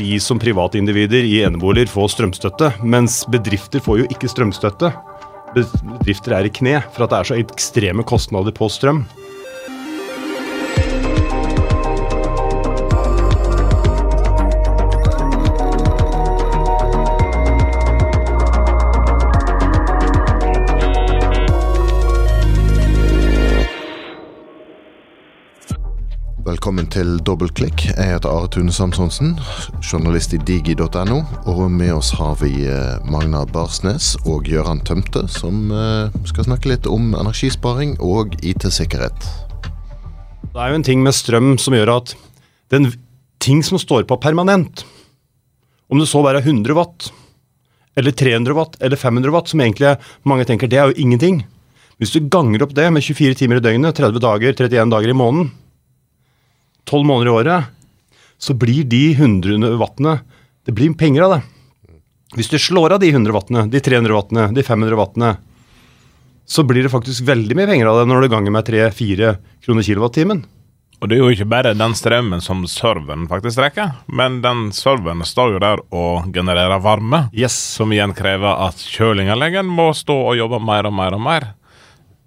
vi som privatindivider i eneboliger får strømstøtte, mens bedrifter får jo ikke strømstøtte. Bedrifter er i kne for at det er så ekstreme kostnader på strøm. Velkommen til Dobbeltklikk. Jeg heter Are Tune Samsonsen, journalist i digi.no. Og med oss har vi eh, Magna Barsnes og Gøran Tømte, som eh, skal snakke litt om energisparing og IT-sikkerhet. Det er jo en ting med strøm som gjør at det er en ting som står på permanent, om det så bare er 100 watt, eller 300 watt, eller 500 watt, som egentlig mange tenker det er jo ingenting. Hvis du ganger opp det med 24 timer i døgnet, 30 dager, 31 dager i måneden, tolv måneder i året, så blir de 100 wattene Det blir penger av det. Hvis du slår av de 100 wattene, de 300 wattene, de 500 wattene, så blir det faktisk veldig mye penger av det når du ganger med 3-4 kroner kilowattimen. Og det er jo ikke bare den strømmen som serveren faktisk trekker, men den serveren står jo der og genererer varme, Yes. som igjen krever at kjølinganleggen må stå og jobbe mer og mer og mer.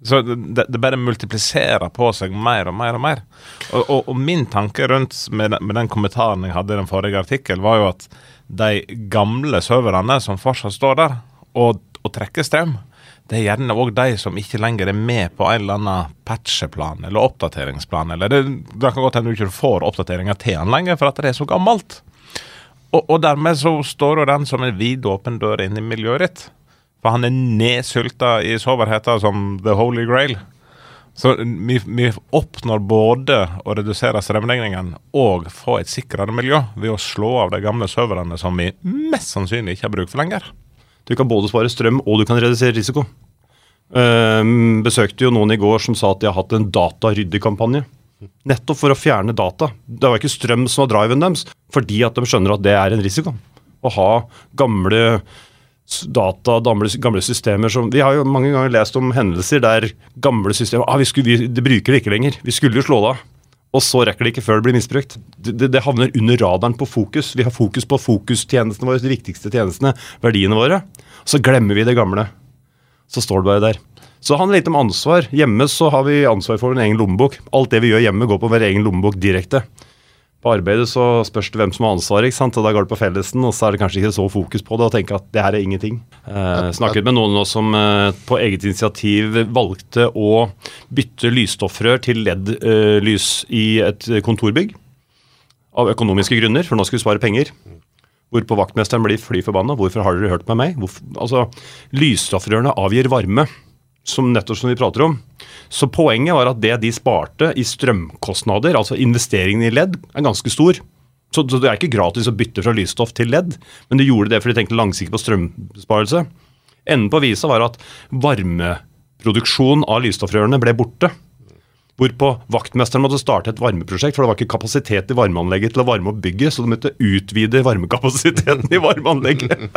Så det, det bare multipliserer på seg mer og mer og mer. Og, og, og min tanke rundt med den, med den kommentaren jeg hadde i den forrige artikkel, var jo at de gamle serverne som fortsatt står der og, og trekker strøm, det er gjerne òg de som ikke lenger er med på en eller annen patcheplan eller oppdateringsplan. Eller det, det kan godt hende du ikke får oppdateringer til den lenger, for at det er så gammelt. Og, og dermed så står jo den som en vidåpen dør inn i miljøet ditt. For han er nedsylta i soverheten som the holy grail. Så vi, vi oppnår både å redusere strømregningen og få et sikrere miljø ved å slå av de gamle serverne som vi mest sannsynlig ikke har bruk for lenger. Du kan både spare strøm og du kan redusere risiko. Ehm, besøkte jo noen i går som sa at de har hatt en dataryddekampanje. Nettopp for å fjerne data. Det var ikke strøm som var driven deres, fordi at de skjønner at det er en risiko. Å ha gamle data, gamle, gamle systemer som Vi har jo mange ganger lest om hendelser der gamle systemer ah, vi skulle, vi, Det bruker det ikke lenger. Vi skulle jo slå det av. Og så rekker det ikke før det blir misbrukt. Det, det, det havner under radaren på fokus. Vi har fokus på fokustjenestene våre, de viktigste tjenestene, verdiene våre. Så glemmer vi det gamle. Så står det bare der. Så det handler litt om ansvar. Hjemme så har vi ansvar for vår egen lommebok. Alt det vi gjør hjemme, går på vår egen lommebok direkte. På arbeidet så spørs det hvem som har ansvaret, ikke sant? og da går det på fellesen, og så er det kanskje ikke så fokus på det, og tenke at det her er ingenting. Eh, snakket med noen nå som eh, på eget initiativ valgte å bytte lysstoffrør til LED-lys i et kontorbygg. Av økonomiske grunner, for nå skulle vi spare penger. Hvorpå vaktmesteren blir fly forbanna. Hvorfor har dere hørt på meg? Hvorfor? Altså, Lysstoffrørene avgir varme, som nettopp som vi prater om. Så poenget var at det de sparte i strømkostnader, altså investeringen i ledd, er ganske stor. Så, så det er ikke gratis å bytte fra lysstoff til ledd, men de gjorde det fordi de tenkte langsiktig på strømsparelse. Enden på visa var at varmeproduksjon av lysstoffrørene ble borte. Hvorpå vaktmesteren måtte starte et varmeprosjekt, for det var ikke kapasitet i varmeanlegget til å varme opp bygget, så de måtte utvide varmekapasiteten i varmeanlegget.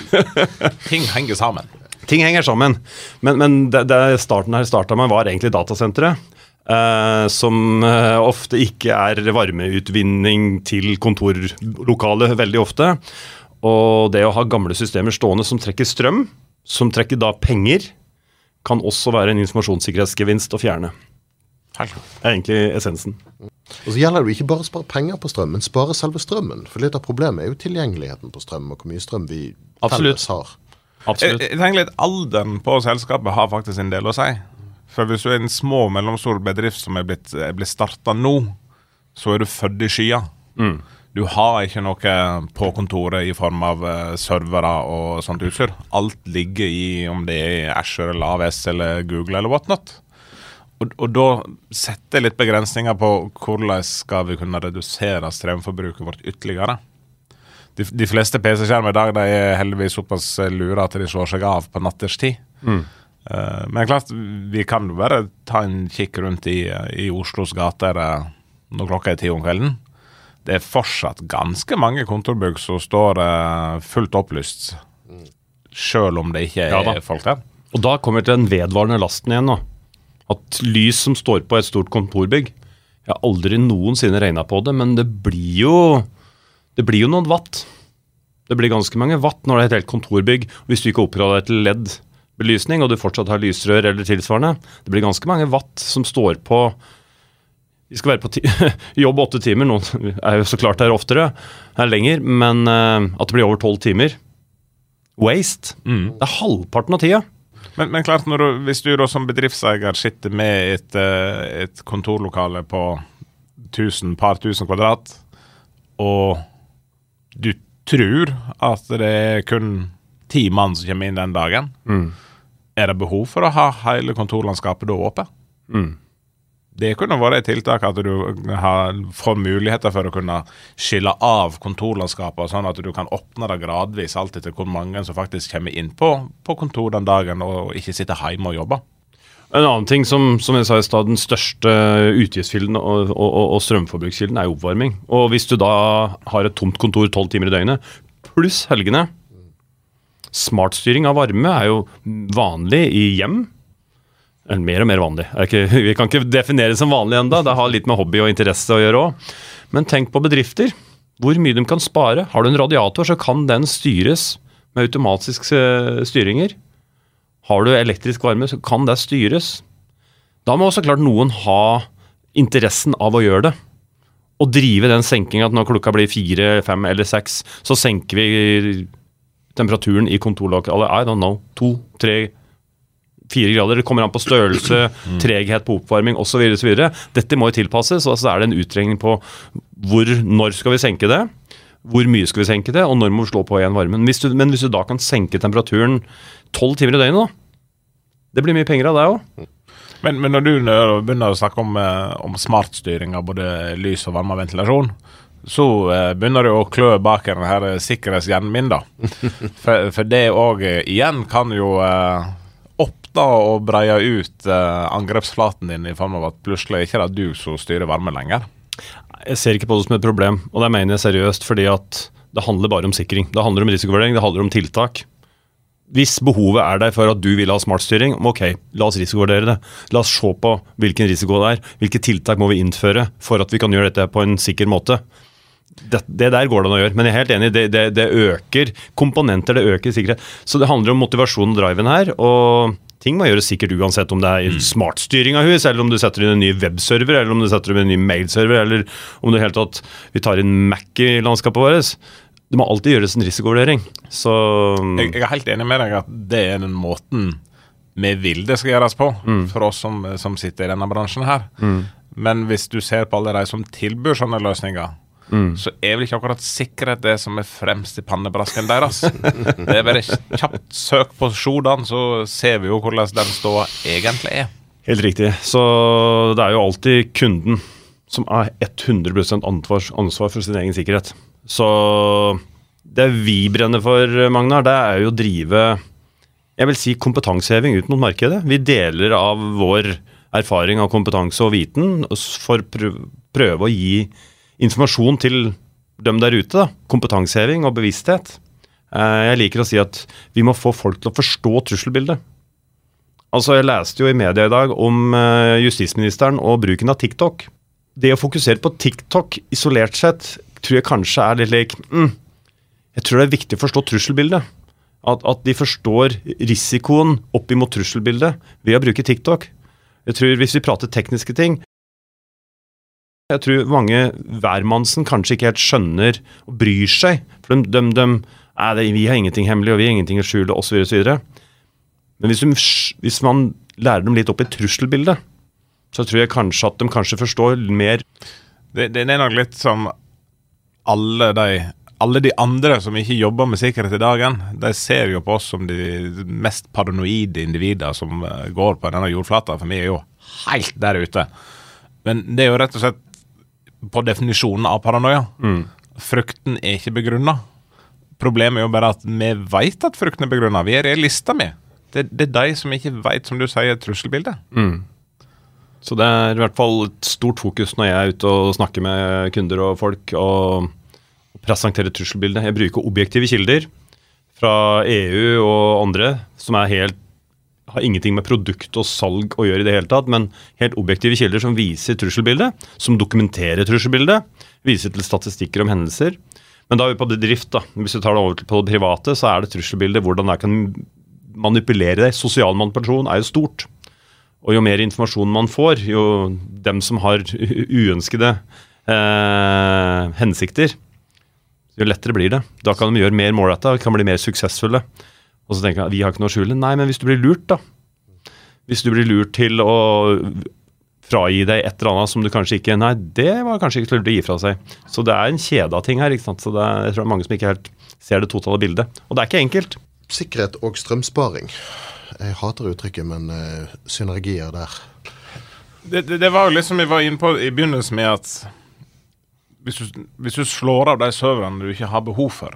Ting henger sammen. Ting henger sammen. Men, men det, det starten her starta med, var egentlig datasenteret. Eh, som eh, ofte ikke er varmeutvinning til kontorlokalet veldig ofte. Og det å ha gamle systemer stående som trekker strøm, som trekker da penger, kan også være en informasjonssikkerhetsgevinst å fjerne. Det er egentlig essensen. Og så gjelder det ikke bare å spare penger på strøm, men spare selve strømmen. For litt av problemet er jo tilgjengeligheten på strøm, og hvor mye strøm vi Absolutt. felles har. Jeg, Absolutt. jeg tenker litt Alderen på selskapet har faktisk en del å si. For hvis du er en små og mellomstor bedrift som er blitt, er blitt starta nå, så er du født i skya. Du har ikke noe på kontoret i form av eh, servere og sånt utstyr. Alt ligger i om det er Asher eller AVS eller Google eller whatnot. Og, og da setter jeg litt begrensninger på hvordan skal vi kunne redusere strømforbruket vårt ytterligere. De, de fleste PC-skjermer i dag de er heldigvis såpass lure at de slår seg av på natterstid. Eh, men klart, vi kan jo bare ta en kikk rundt i, i Oslos gater eh, når klokka er ti om kvelden. Det er fortsatt ganske mange kontorbygg som står uh, fullt opplyst, sjøl om det ikke er Ja folk der. Og da kommer vi til den vedvarende lasten igjen. nå. At lys som står på et stort kontorbygg Jeg har aldri noensinne regna på det, men det blir jo Det blir jo noen watt. Det blir ganske mange watt når det er et helt kontorbygg. Hvis du ikke oppgraderer til LED-belysning, og du fortsatt har lysrør eller tilsvarende, det blir ganske mange watt som står på Vi skal være på jobb åtte timer, noen er jo så klart her oftere, her lenger, men uh, at det blir over tolv timer Waste. Det er halvparten av tida. Men, men klart, du, hvis du da som bedriftseier sitter med et, eh, et kontorlokale på tusen, par tusen kvadrat, og du tror at det er kun ti mann som kommer inn den dagen, er det behov for å ha hele kontorlandskapet da åpent? Det kunne vært et tiltak at du har, får muligheter for å kunne skille av kontorlandskapet, sånn at du kan åpne det gradvis, alt etter hvor mange som faktisk kommer inn på, på kontor den dagen, og ikke sitter hjemme og jobber. En annen ting som, som jeg sa i stad, den største utgiftskilden og, og, og, strømforbrukskilden er oppvarming. Og hvis du da har et tomt kontor tolv timer i døgnet, pluss helgene Smartstyring av varme er jo vanlig i hjem. Eller mer og mer vanlig. Ikke, vi kan ikke definere det som vanlig enda, Det har litt med hobby og interesse å gjøre òg. Men tenk på bedrifter. Hvor mye de kan spare. Har du en radiator, så kan den styres med automatiske eh, styringer. Har du elektrisk varme, så kan det styres. Da må også klart noen ha interessen av å gjøre det. Og drive den senkinga at når klokka blir fire, fem eller seks, så senker vi temperaturen i kontorlokalet. I don't know. To, tre, fire grader. Det kommer an på størrelse, treghet på oppvarming osv. Dette må jo tilpasses, og så er det en utregning på hvor, når skal vi senke det. Hvor mye skal vi senke det, og når må vi slå på igjen varmen. Hvis du, men hvis du da kan senke temperaturen tolv timer i døgnet, da. Det blir mye penger av det òg. Men, men når du begynner å snakke om, eh, om smartstyring av både lys og varme og ventilasjon, så eh, begynner du å klø bak den her eh, min, da. For, for det òg igjen kan jo eh, åpne og breie ut eh, angrepsflaten din i form av at plutselig ikke det er du som styrer varme lenger. Jeg ser ikke på det som et problem, og det mener jeg seriøst, fordi at det handler bare om sikring. Det handler om risikovurdering, det handler om tiltak. Hvis behovet er der for at du vil ha smartstyring, ok, la oss risikovurdere det. La oss se på hvilken risiko det er. Hvilke tiltak må vi innføre for at vi kan gjøre dette på en sikker måte. Det, det der går det an å gjøre, men jeg er helt enig, det, det, det øker komponenter, det øker sikkerhet. Så det handler om motivasjon og driven her. og Ting må gjøres sikkert uansett om det er smartstyring av hus, eller om du setter inn en ny webserver, eller om du setter inn en ny mailserver, eller om du i hele tatt vi tar inn Mac i landskapet vårt. Det må alltid gjøres en risikovurdering. Så Jeg, jeg er helt enig med deg at det er den måten vi vil det skal gjøres på, for oss som, som sitter i denne bransjen her. Men hvis du ser på alle de som tilbyr sånne løsninger, så er vel ikke akkurat sikkerhet det som er fremst i pannebrasken deres. det er bare kjapt søk på Sjodan, så ser vi jo hvordan den ståa egentlig er. Helt riktig. Så det er jo alltid kunden som er 100 ansvar, ansvar for sin egen sikkerhet. Så det vi brenner for, Magnar, det er jo å drive jeg vil si kompetanseheving ut mot markedet. Vi deler av vår erfaring av kompetanse og viten for å prøve å gi informasjon til dem der ute. Da. Kompetanseheving og bevissthet. Eh, Jeg liker å si at vi må få folk til å forstå trusselbildet. Altså, Jeg leste jo i media i dag om eh, justisministeren og bruken av TikTok. Det å fokusere på TikTok isolert sett tror jeg kanskje er litt lik mm, Jeg tror det er viktig å forstå trusselbildet. At, at de forstår risikoen opp imot trusselbildet ved å bruke TikTok. Jeg tror Hvis vi prater tekniske ting Jeg tror mange hvermannsen kanskje ikke helt skjønner og bryr seg. For de, de, de «Nei, det, Vi har ingenting hemmelig, og vi har ingenting å skjule, osv. Men hvis, de, hvis man lærer dem litt opp i trusselbildet, så tror jeg kanskje at de kanskje forstår mer Det, det er nok litt som alle de alle de andre som ikke jobber med sikkerhet i dagen, de ser jo på oss som de mest paranoide individer som eh, går på denne jordflata, for vi er jo helt der ute. Men det er jo rett og slett på definisjonen av paranoia. Frykten er ikke begrunna. Problemet er jo bare at vi vet at frykten er begrunna. Vi er realister, vi. Det, det er de som ikke vet, som du sier, trusselbildet. Så det er i hvert fall et stort fokus når jeg er ute og snakker med kunder og folk og presenterer trusselbildet. Jeg bruker objektive kilder fra EU og andre som er helt har ingenting med produkt og salg å gjøre i det hele tatt, men helt objektive kilder som viser trusselbildet, som dokumenterer trusselbildet, viser til statistikker om hendelser. Men da er vi på bedrift. da. Hvis vi tar det over på det private, så er det trusselbildet hvordan jeg kan manipulere deg. Sosial manipulasjon er jo stort. Og jo mer informasjon man får, jo dem som har uønskede eh, hensikter, jo lettere blir det. Da kan de gjøre mer målretta, kan bli mer suksessfulle. Og så tenker jeg vi har ikke noe å skjule. Nei, men hvis du blir lurt, da. Hvis du blir lurt til å fragi deg et eller annet som du kanskje ikke Nei, det var kanskje ikke så lurt å gi fra seg. Så det er en kjede av ting her. ikke sant? Så det er, jeg tror det er mange som ikke helt ser det totale bildet. Og det er ikke enkelt. Sikkerhet og strømsparing. Jeg hater uttrykket, men uh, synergier der. Det, det, det var jo litt som vi var inne på i begynnelsen med at hvis du, hvis du slår av de serverne du ikke har behov for,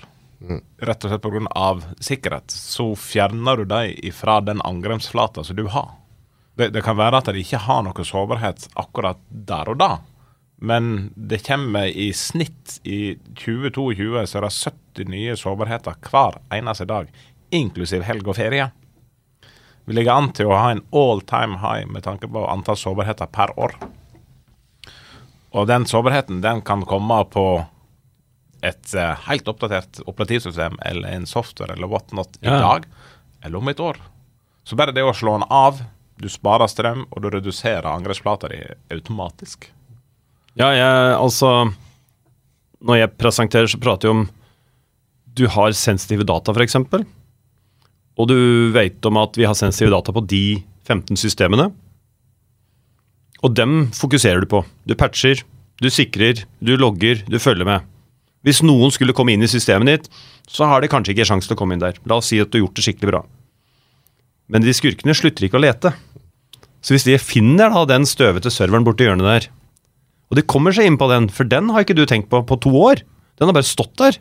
rett og slett pga. sikkerhet, så fjerner du dem ifra den angrepsflata som du har. Det, det kan være at de ikke har noe sårbarhet akkurat der og da, men det kommer i snitt i 2022 så er det 70 nye sårbarheter hver eneste dag, inklusiv helg og ferie. Vi ligger an til å ha en all time high med tanke på antall sårbarheter per år. Og den sårbarheten den kan komme på et eh, helt oppdatert operativsystem eller en software eller whatnot i Ja. dag eller om et år. Så bare det å slå den av, du sparer strøm, og du reduserer angrepsplata di automatisk. Ja, jeg, altså Når jeg presenterer, så prater jeg om Du har sensitive data, f.eks. Og du vet om at vi har sensitive data på de 15 systemene. Og dem fokuserer du på. Du patcher, du sikrer, du logger, du følger med. Hvis noen skulle komme inn i systemet ditt, så har de kanskje ikke sjanse til å komme inn der. La oss si at du har gjort det skikkelig bra. Men de skurkene slutter ikke å lete. Så hvis de finner da den støvete serveren borti hjørnet der, og de kommer seg inn på den, for den har ikke du tenkt på på to år. Den har bare stått der.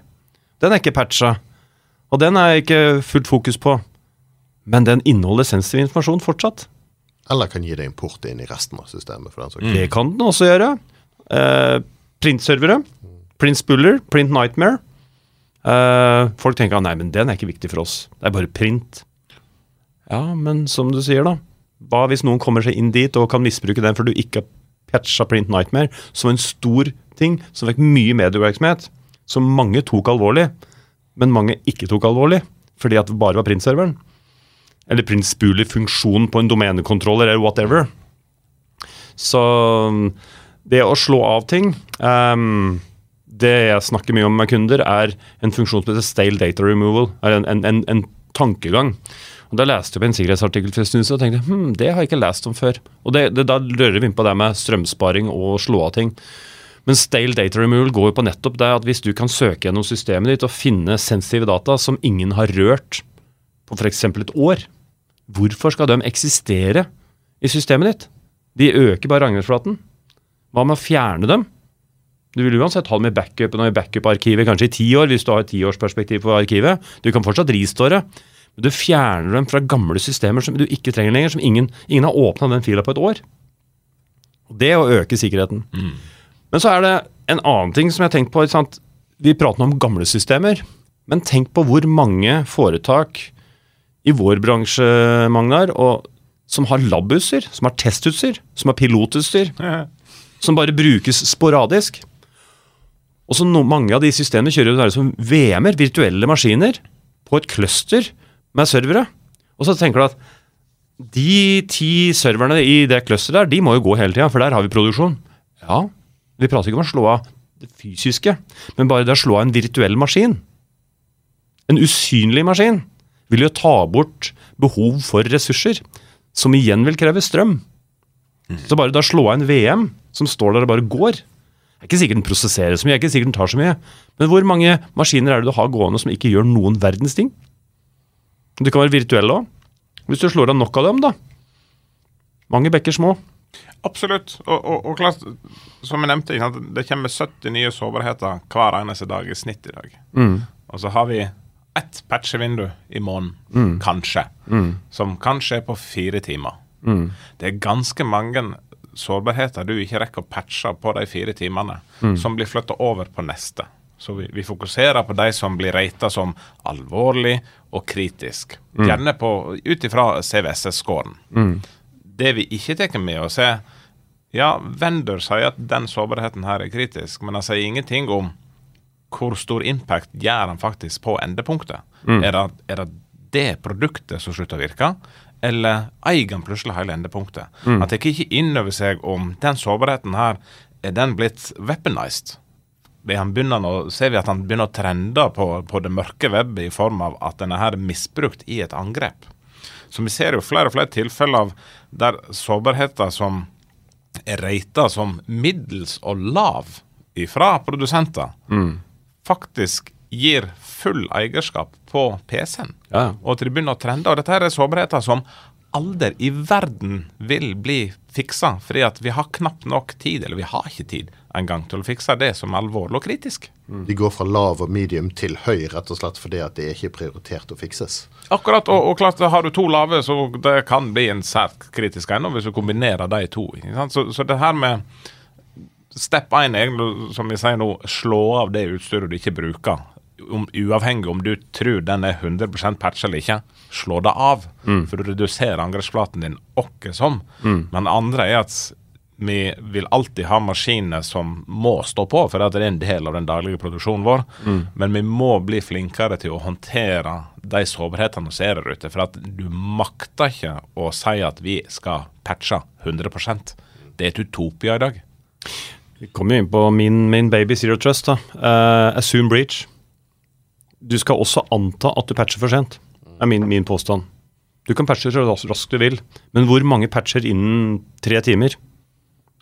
Den er ikke patcha. Og den er ikke fullt fokus på. Men den inneholder sensitiv informasjon fortsatt. Eller kan gi deg import inn i resten av systemet. skyld. Det kan den også gjøre. Eh, printservere. Print Buller, Print Nightmare. Uh, folk tenker nei, men den er ikke viktig for oss. Det er bare print. Ja, men som du sier, da. Hva hvis noen kommer seg inn dit og kan misbruke den for du ikke har patcha Print Nightmare, som en stor ting som fikk mye medievirksomhet, som mange tok alvorlig, men mange ikke tok alvorlig, fordi at det bare var printserveren. Eller printspuler-funksjonen på en domenekontroller eller whatever. Så det å slå av ting ehm, Det jeg snakker mye om med kunder, er en funksjon som heter stale data removal. Er en, en, en, en tankegang. Og Da leste jeg på en sikkerhetsartikkel for en stund og tenkte hm, det har jeg ikke lest om før. Og det, det, Da rører vi inn på det med strømsparing og slå av ting. Men stale data removal går jo på nettopp det at hvis du kan søke gjennom systemet ditt og finne sensitive data som ingen har rørt på f.eks. et år, hvorfor skal de eksistere i systemet ditt? De øker bare angrepsflaten. Hva med å fjerne dem? Du vil uansett ha dem i backupen og i backup-arkivet kanskje i ti år, hvis du har et tiårsperspektiv på arkivet. Du kan fortsatt restore, men du fjerner dem fra gamle systemer som du ikke trenger lenger, som ingen, ingen har åpna den fila på et år. Det å øke sikkerheten. Men så er det en annen ting som jeg har tenkt på. Vi prater om gamle systemer, men tenk på hvor mange foretak i vår bransje, Magnar, og som har labutstyr, som har testutstyr, som har pilotutstyr, som bare brukes sporadisk. Og så no, Mange av de systemene kjører jo det som VM-er, virtuelle maskiner, på et cluster med servere. Og så tenker du at de ti serverne i det clusteret der, de må jo gå hele tida, for der har vi produksjon. Ja, vi prater ikke om å slå av det fysiske, men bare det å slå av en virtuell maskin. En usynlig maskin vil jo ta bort behov for ressurser, som igjen vil kreve strøm. Så bare da slå av en VM som står der og bare går Det er ikke sikkert den prosesserer så mye, det er ikke sikkert den tar så mye. Men hvor mange maskiner er det du har gående som ikke gjør noen verdens ting? Du kan være virtuelle òg. Hvis du slår av nok av dem, da. Mange bekker små. Absolutt. Og, og, og klart, som jeg nevnte, det kommer 70 nye sårbarheter hver eneste dag i snitt i dag. Og så har vi ett patchevindu i måneden, kanskje, som kanskje er på fire timer. Det er ganske mange sårbarheter du ikke rekker å patche på de fire timene, som blir flytta over på neste. Så vi, vi fokuserer på de som blir rata som alvorlig og kritisk. Gjerne på, ut ifra CVSS-scoren. Det vi ikke tar med oss, er ja, vendor sier at den sårbarheten her er kritisk, men han sier ingenting om hvor stor impact gjør han faktisk på endepunktet? Er, det, er det det produktet som slutter å virke, eller eier plutselig hele endepunktet? Han tar ikke inn over seg om den sårbarheten her er den blitt weaponized. Han å, ser vi at han begynner å trende på, på det mørke webbet i form av at her er misbrukt i et angrep. Så vi ser jo flere og flere tilfeller av der sårbarheter som er reita som middels og lav ifra produsenter, faktisk gir full eierskap på PC-en. Ja. Og at de begynner å trende. Og dette her er sårbarheter som aldri i verden vil bli fiksa, fordi at vi har knapt nok tid, eller vi har ikke tid engang til å fikse det som er alvorlig og kritisk. De går fra lav og medium til høy, rett og slett fordi at det er ikke prioritert å fikses. Akkurat, og, og klart har du to lave, så det kan bli en sært kritisk eiendom hvis du kombinerer de to. Ikke sant? Så, så det her med Step 1 er egentlig, som vi sier nå, slå av det utstyret du ikke bruker. Om, uavhengig om du tror den er 100 patch eller ikke, slå det av. For du reduserer angrepsflaten din åkke som. Men det andre er at vi vil alltid ha maskiner som må stå på, for det er en del av den daglige produksjonen vår. Men vi må bli flinkere til å håndtere de sårbarhetene som ser der ute. For at du makter ikke å si at vi skal patche 100% Det er et utopia i dag. Vi kommer jo inn på min, min baby Zero Trust. da. Uh, assume breach. Du skal også anta at du patcher for sent, er min, min påstand. Du kan patche så raskt du vil, men hvor mange patcher innen tre timer?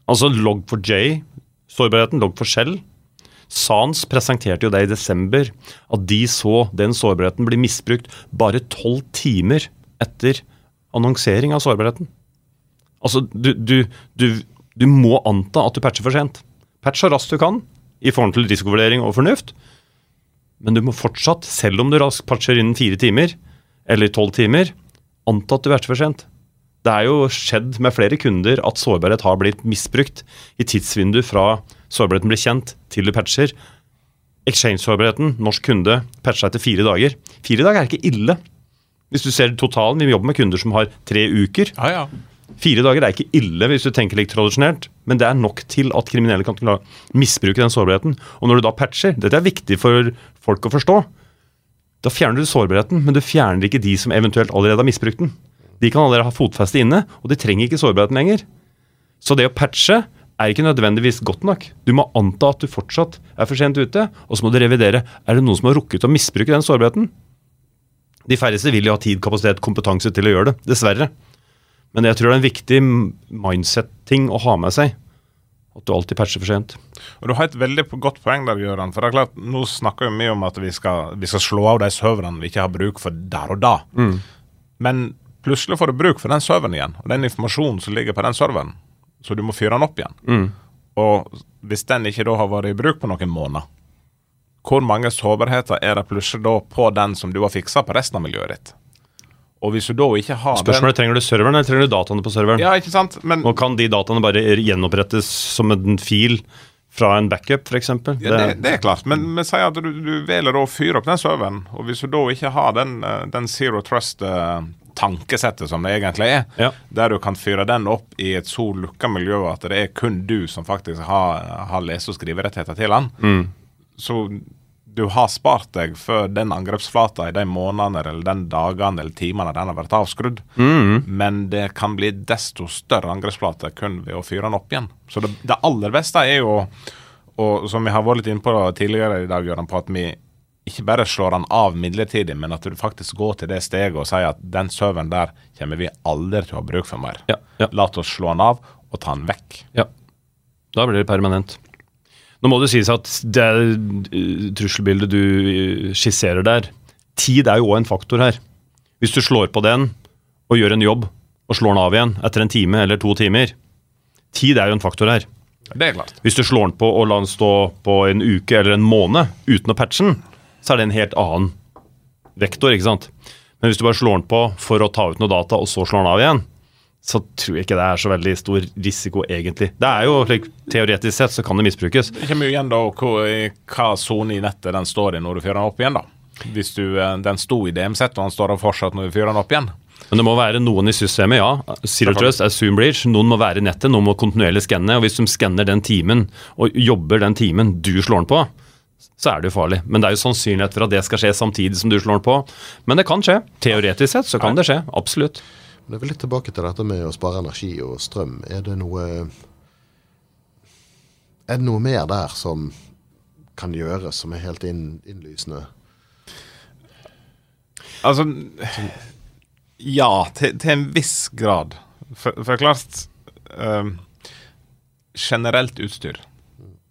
Altså Log4j, sårbarheten, Log4shell. Sans presenterte jo det i desember, at de så den sårbarheten bli misbrukt bare tolv timer etter annonsering av sårbarheten. Altså, du, du, du, du må anta at du patcher for sent. Patch så raskt du kan, i forhold til risikovurdering og fornuft. Men du må fortsatt, selv om du raskt patcher innen fire timer, eller tolv timer, anta at du patcher for sent. Det er jo skjedd med flere kunder at sårbarhet har blitt misbrukt i tidsvindu fra sårbarheten blir kjent, til du patcher. Exchange-sårbarheten, norsk kunde, patcha etter fire dager. Fire dager er ikke ille. Hvis du ser totalen, vi jobber med kunder som har tre uker. Ja, ja. Fire dager er ikke ille hvis du tenker litt tradisjonelt, men det er nok til at kriminelle kan misbruke den sårbarheten. Og når du da patcher, dette er viktig for folk å forstå, da fjerner du sårbarheten, men du fjerner ikke de som eventuelt allerede har misbrukt den. De kan allerede ha fotfeste inne, og de trenger ikke sårbarheten lenger. Så det å patche er ikke nødvendigvis godt nok. Du må anta at du fortsatt er for sent ute, og så må du revidere. Er det noen som har rukket å misbruke den sårbarheten? De færreste vil jo ha tid, kapasitet, kompetanse til å gjøre det, dessverre. Men jeg tror det er en viktig mindset-ting å ha med seg. At du alltid patcher for sent. Og Du har et veldig godt poeng der, Gøran. For det er klart, Nå snakker vi mye om at vi skal, vi skal slå av de serverne vi ikke har bruk for der og da. Men plutselig får du bruk for den serveren igjen, og den informasjonen som ligger på den serveren. Så du må fyre den opp igjen. Og hvis den ikke da har vært i bruk på noen måneder, hvor mange sårbarheter er det plutselig da på den som du har fiksa på resten av miljøet ditt? Og hvis du da ikke har Spørsmålet trenger du serveren eller trenger du dataene på serveren. Ja, ikke sant? Men Og kan de dataene bare gjenopprettes som en fil fra en backup, f.eks.? Ja, det, det er klart, men vi sier at du, du velger å fyre opp den serveren, og hvis du da ikke har den, eh, den zero trust-tankesettet som det egentlig er, Ja. der du kan fyre den opp i et så lukka miljø at det er kun du som faktisk har, har lese- og skriverettigheter til den, Mm. så du har spart deg for den angrepsflata i de månedene eller den dagene eller timene den har vært avskrudd. Mm. Men det kan bli desto større angrepsflate kun ved å fyre den opp igjen. Så det, det aller beste er jo, og som vi har vært litt inne på tidligere i dag, Jørgen, på at vi ikke bare slår den av midlertidig, men at du faktisk går til det steget og sier at den søvnen der kommer vi aldri til å ha bruk for mer. Ja, ja. La oss slå den av og ta den vekk. Ja. Da blir det permanent. Nå må det sies at det eh, trusselbildet du eh, skisserer der Tid er jo òg en faktor her. Hvis du slår på den og gjør en jobb, og slår den av igjen etter en time eller to timer Tid er jo en faktor her. Det er klart. Hvis du slår den på og lar den stå på en uke eller en måned uten å patche den, så er det en helt annen vektor, ikke sant. Men hvis du bare slår den på for å ta ut noe data, og så slår den av igjen, så tror jeg ikke det er så veldig stor risiko, egentlig. Det er jo like, Teoretisk sett så kan det misbrukes. Det kommer jo igjen da hva sone i nettet den står i når du fyrer den opp igjen, da. Hvis du, eh, den sto i DM-sett, og den står der fortsatt når du fyrer den opp igjen. Men det må være noen i systemet, ja. Zero Trust Zoom Bridge. Noen må være i nettet, noen må kontinuerlig skanne. Og hvis de skanner den timen, og jobber den timen du slår den på, så er det jo farlig. Men det er jo sannsynlighet for at det skal skje samtidig som du slår den på. Men det kan skje. Teoretisk sett så kan det skje. Absolutt. Men jeg vil litt tilbake til dette med å spare energi og strøm. Er det noe Er det noe mer der som kan gjøres, som er helt inn, innlysende? Altså Ja, til, til en viss grad. For, for klart um, Generelt utstyr.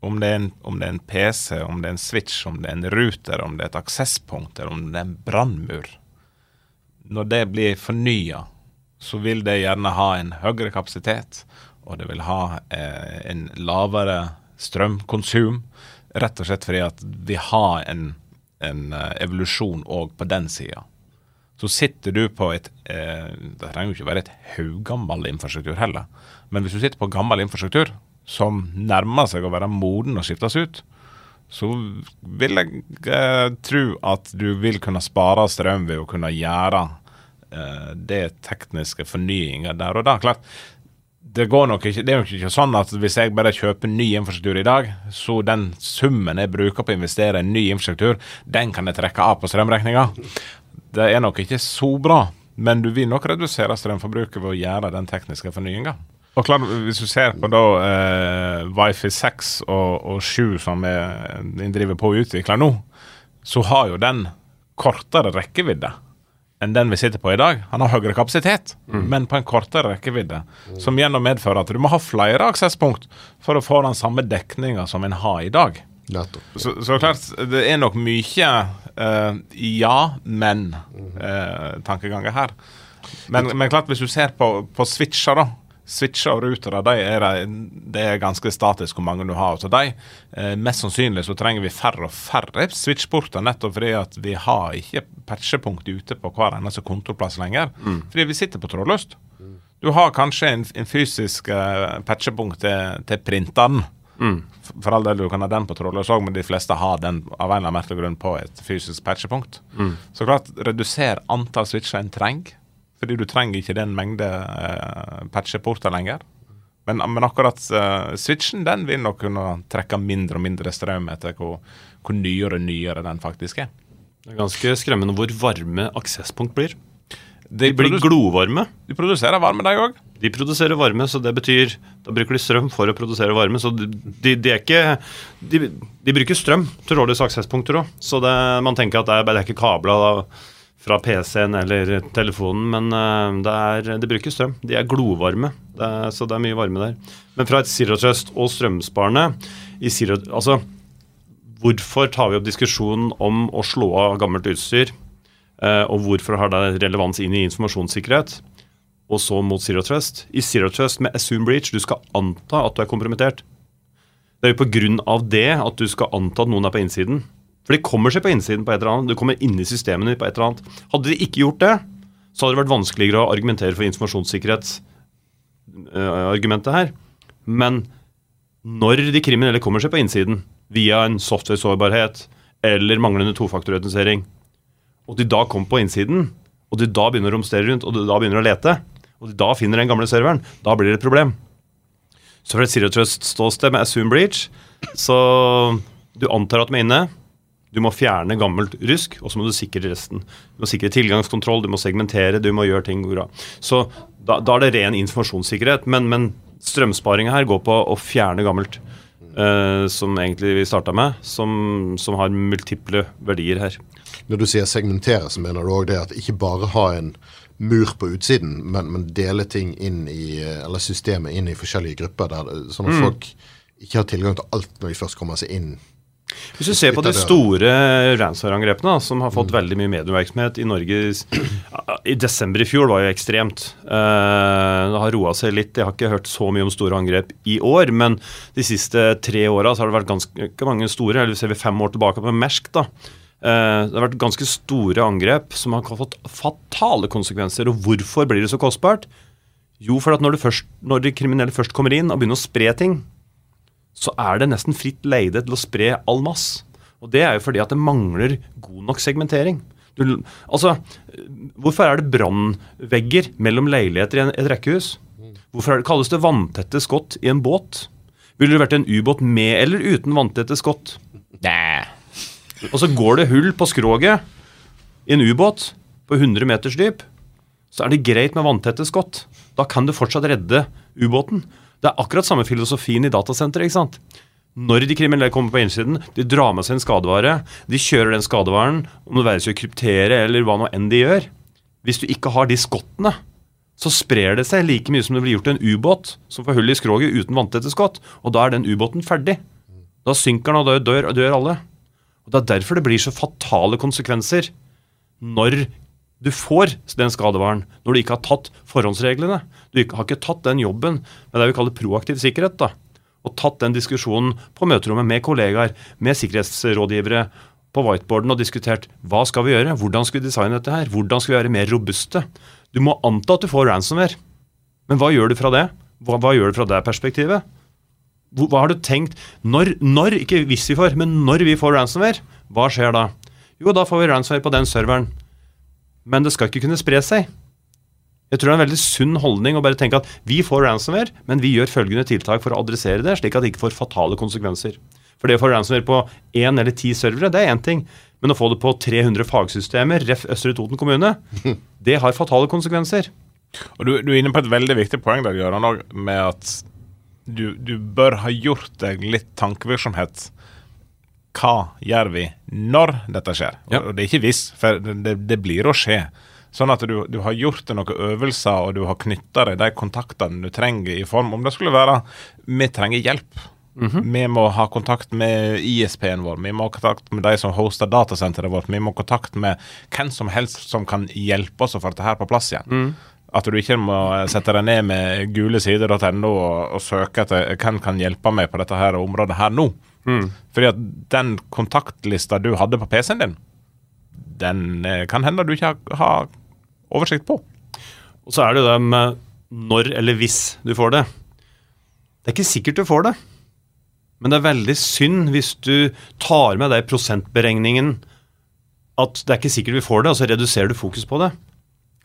Om det, en, om det, er en, PC, om det er en switch, om det er en ruter, om det er et aksesspunkt, eller om det er en brannmur Når det blir fornya, så vil det gjerne ha en høyere kapasitet, og det vil ha eh, en lavere strømkonsum. Rett og slett fordi at vi har en, en uh, evolusjon òg på den sida. Så sitter du på et eh, Det trenger jo ikke være et haugammel infrastruktur heller. Men hvis du sitter på gammel infrastruktur som nærmer seg å være moden og skiftes ut, så vil jeg eh, tro at du vil kunne spare strøm ved å kunne gjøre eh, det tekniske fornyinga der og da. Klart, det, ikke, det er nok ikke sånn at hvis jeg bare kjøper ny infrastruktur i dag, så den summen jeg bruker på å investere i ny infrastruktur, den kan jeg trekke av på strømregninga. Det er nok ikke så bra, men du vil nok redusere strømforbruket ved å gjøre den tekniske fornyinga. Og klar, Hvis du ser på da eh, Wifi 6 og, og 7 som vi driver på å utvikle nå, så har jo den kortere rekkevidde enn den vi sitter på i dag. Han har høyere kapasitet, mm. men på en kortere rekkevidde. Mm. Som gjennom medfører at du må ha flere aksesspunkt for å få den samme dekninga som en har i dag. Så, så, klart, det er nok mye uh, ja, men-tankeganger mm. uh, her. Men, men, klart, hvis du ser på, på switcher, da switcher og rutere de er, det er ganske statisk hvor mange du har av dem. Eh, mest sannsynlig så trenger vi færre og færre switchporter, nettopp fordi at vi har ikke patchepunkt ute på hver eneste kontorplass lenger. Mm. Fordi vi sitter på trådløst. Du har kanskje en, en fysisk uh, patchepunkt til, til printeren. Mm. For all del, du kan ha den på trådløs òg, men de fleste har den av en eller annen merkelig grunn på et fysisk patchepunkt. Mm. Så klart, reduser antall switcher en trenger fordi du trenger ikke den mengde uh, patcheporter lenger. Men, men akkurat uh, switchen den vil nok kunne trekke mindre og mindre strøm etter hvor, hvor nyere og nyere den faktisk er. Det er ganske skremmende hvor varme aksesspunkt blir. De, de blir glovarme. De produserer varme, de òg. De produserer varme, så det betyr Da bruker de strøm for å produsere varme. Så de, de, de er ikke de, bruker strøm til rådløse aksesspunkter òg. Så det, man tenker at det er, det er ikke kabla fra PC-en eller telefonen, men uh, det, er, det, bruker strøm. De er glovarme, det er, så det er mye varme der. Men fra et Zero Trust og strømsparende i Zero, altså, Hvorfor tar vi opp diskusjonen om å slå av gammelt utstyr? Uh, og hvorfor har det relevans inn i informasjonssikkerhet? Og så mot Zero Trust. I Zero Trust med assume breach, du skal anta at du er kompromittert. Det er jo pga. det at du skal anta at noen er på innsiden. For de kommer seg på innsiden på et eller annet. Du kommer inn i systemene på et eller annet. Hadde de ikke gjort det, så hadde det vært vanskeligere å argumentere for informasjonssikkerhetsargumentet her. Men når de kriminelle kommer seg på innsiden via en software-sårbarhet eller manglende tofaktorautentisering, og de da kommer på innsiden, og de da begynner å romstere rundt, og de da begynner å lete, og de da finner den gamle serveren, da blir det et problem. Så fra et Zero Trust-ståsted med Assume Breach, så du antar at de er inne. Du må fjerne gammelt rusk, og så må du sikre resten. Du må sikre tilgangskontroll, du må segmentere, du må gjøre ting bra. Så da, da er det ren informasjonssikkerhet. Men, men strømsparinga her går på å fjerne gammelt. Uh, som egentlig vi starta med, som, som, har multiple verdier her. Når du sier segmentere, så mener du òg det at ikke bare ha en mur på utsiden, men, men dele ting inn i, eller systemet inn i forskjellige grupper, der, sånn at mm. folk ikke har tilgang til alt når de først kommer seg inn hvis du ser på de store ransomware-angrepene, som har fått veldig mye medieoppmerksomhet i Norge I desember i fjor var jo ekstremt. Uh, det har roa seg litt. Jeg har ikke hørt så mye om store angrep i år, men de siste tre åra har det vært ganske mange store. Eller ser vi fem år tilbake på Mersk, da. Uh, det har vært ganske store angrep som har fått fatale konsekvenser. Og hvorfor blir det så kostbart? Jo, for at når, først, når de kriminelle først kommer inn og begynner å spre ting, så er det nesten fritt leide til å spre all mass. Og det er jo fordi at det mangler god nok segmentering. Du, altså, Hvorfor er det brannvegger mellom leiligheter i et rekkehus? Hvorfor det, kalles det vanntette skott i en båt? Ville det vært en ubåt med eller uten vanntette skott? Nei. og så går det hull på skroget i en ubåt på 100 meters dyp, så er det greit med vanntette skott. Da kan du fortsatt redde ubåten. Det er akkurat samme filosofien i datasenteret. ikke sant? Når de kriminelle kommer på innsiden, de drar med seg en skadevare. De kjører den skadevaren, om det være seg å kryptere eller hva nå enn de gjør. Hvis du ikke har de skottene, så sprer det seg like mye som det blir gjort til en ubåt som får hull i skroget uten vanntette skott. Og da er den ubåten ferdig. Da synker den, og dør, dør alle. Og Det er derfor det blir så fatale konsekvenser når du får den skadevaren, når du ikke har tatt forhåndsreglene. Du har ikke tatt den jobben med det vi kaller proaktiv sikkerhet. da, Og tatt den diskusjonen på møterommet med kollegaer, med sikkerhetsrådgivere, på whiteboarden og diskutert hva skal vi gjøre, hvordan skal vi designe dette her, hvordan skal vi være mer robuste. Du må anta at du får ransomware, men hva gjør du fra det? Hva, hva gjør du fra det perspektivet? Hva, Hva har du tenkt når, når, ikke hvis vi får, men når vi får ransomware, hva skjer da? Jo, da får vi ransomware på den serveren. Men det skal ikke kunne spre seg. Jeg tror det er en veldig sunn holdning å bare tenke at vi får ransomware, men vi gjør følgende tiltak for å adressere det, slik at det ikke får fatale konsekvenser. For det å få ransomware på én eller ti servere, det er én ting. Men å få det på 300 fagsystemer, ref. Østre Toten kommune, det har fatale konsekvenser. Og du, du er inne på et veldig viktig poeng der, Gøran, med at du, du bør ha gjort deg litt tankevirksomhet. Hva gjør vi når dette skjer? Ja. Og det er ikke hvis, for det, det, det blir å skje. Sånn at du, du har gjort deg noen øvelser, og du har knytta deg de kontaktene du trenger i form Om det skulle være vi trenger hjelp. Vi må ha kontakt med ISP-en vår, vi må ha kontakt med de som hoster datasenteret vårt, vi må ha kontakt med hvem som helst som kan hjelpe oss å få dette her på plass igjen. At du ikke må sette deg ned med gulesider.no og, og søke etter hvem kan hjelpe meg på dette her området her nå. Fordi at den kontaktlista du hadde på PC-en din, den eh, kan hende du ikke har, har oversikt på. Og så er det jo det med når eller hvis du får det. Det er ikke sikkert du får det. Men det er veldig synd hvis du tar med deg prosentberegningen at det er ikke sikkert vi får det, og så reduserer du fokus på det.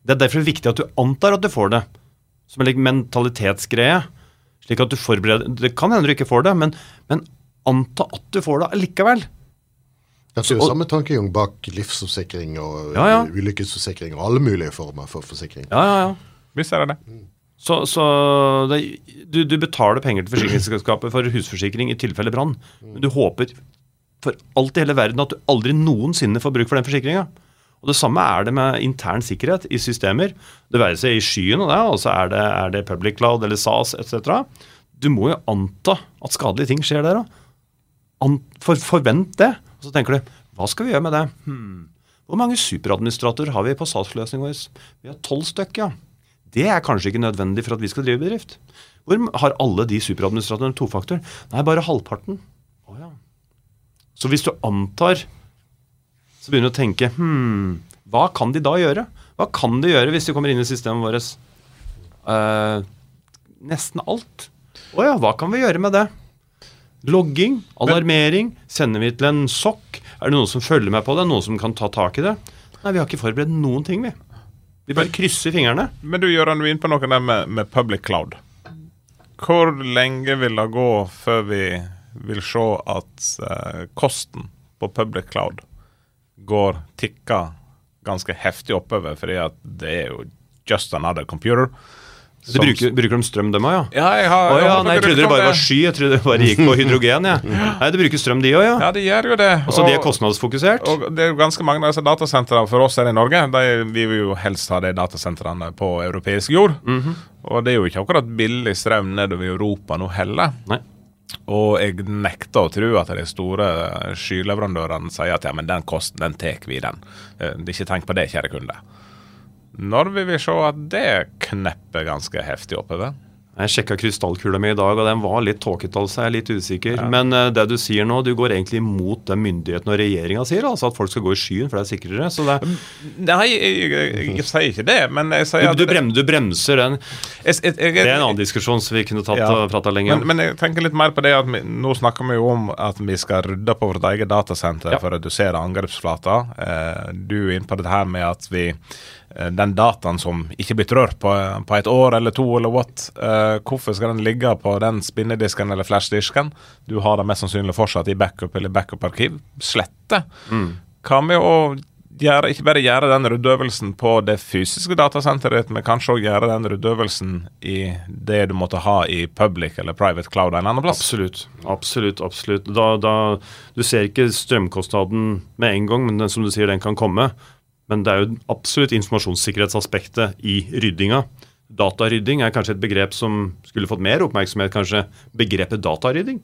Det er derfor viktig at du antar at du får det, som en mentalitetsgreie. Slik at du forbereder Det kan hende du ikke får det, men, men anta at du får det Det er jo samme tankegang bak livsforsikring og Ja, ja. ulykkesforsikring og alle mulige former for forsikring. Ja, ja, ja. Visst er det det. Så, så det, du, du betaler penger til forsikringsselskapet for husforsikring i tilfelle brann, men du håper for alt i hele verden at du aldri noensinne får bruk for den forsikringa. Og Det samme er det med intern sikkerhet i systemer. Det være seg i skyen, og det, og så er det, er det public cloud eller SAS etc. Du må jo anta at skadelige ting skjer der òg. For, forvent det. Og så tenker du hva skal vi gjøre med det? Hmm. Hvor mange superadministratorer har vi på SAS-løsningen vår? Vi har tolv stykker, ja. Det er kanskje ikke nødvendig for at vi skal drive bedrift. Hvor har alle de superadministratorene tofaktor? Nei, bare halvparten. Oh, ja. Så hvis du antar, så begynner du å tenke hmm, hva kan de da gjøre? Hva kan de gjøre hvis de kommer inn i systemet vårt? Uh, nesten alt. Å ja, hva kan vi gjøre med det? Logging, alarmering, sender vi til en sokk? Er det noen som følger med på det? Noen som kan ta tak i det? Nei, vi har ikke forberedt noen ting, vi. Vi bare krysser fingrene. Men du Gøran, du er inne på noe der med, med public cloud. Hvor lenge vil det gå før vi vil se at eh, kosten på public cloud går tikka ganske heftig oppover, fordi at det er jo just another computer. De Som- bruker, bruker de strøm, dem òg, ja? Ja, jeg har, oh, ja, nei, jeg trodde det bare var sky. Jeg trodde det bare gikk på hydrogen. Ja. Nei, det bruker strøm, de òg, ja. Ja, de gjør jo det. Og så de er kostnadsfokusert. Og det er jo ganske mange av disse datasentrene for oss her i Norge. De, vi vil jo helst ha de datasentrene på europeisk jord. Og det er jo ikke akkurat billig strøm nedover i Europa nå heller. Nei. Og jeg nekter å tro at de store skyleverandørene sier at ja, men den kosten, den tar vi, den. Eh, Ikke tenk på det, kjære kunde. Når vil vi se at det knepper ganske heftig oppover? Jeg sjekka krystallkula mi i dag, og den var litt tåkete, altså. Jeg er litt usikker. Men uh, det du sier nå, du går egentlig imot det myndighetene og regjeringa sier, altså at folk skal gå i skyen, for det er sikrere. Så det, Nei, jeg, jeg, jeg sier ikke det, men jeg sier at du, brem, du bremser den. jeg, Det er en annen diskusjon som vi kunne tatt Ja. og prata lenge Men, om. men jeg tenker litt mer på det at vi, nå snakker vi jo om at vi skal rydde på vårt eget datasenter Ja. for å redusere angrepsflata. Uh, du er inne på det her med at vi eh, den dataen som ikke blitt rørt på, på et år eller to, eller what, eh, eh, hvorfor skal den ligge på den spinnedisken eller flashdisken? Du har den mest sannsynlig fortsatt i backup eller backup-arkiv. Slette. Hva med å gjøre, ikke bare gjøre den ryddeøvelsen på det fysiske datasenteret men kanskje òg gjøre den ryddeøvelsen i det du måtte ha i public eller private cloud en annen plass? Absolutt. absolutt, absolutt. Da, da, du ser ikke strømkostnaden med en gang, men den, som du sier, den kan komme. Men det er jo absolutt informasjonssikkerhetsaspektet i ryddinga. Datarydding er kanskje et begrep som skulle fått mer oppmerksomhet, kanskje begrepet datarydding.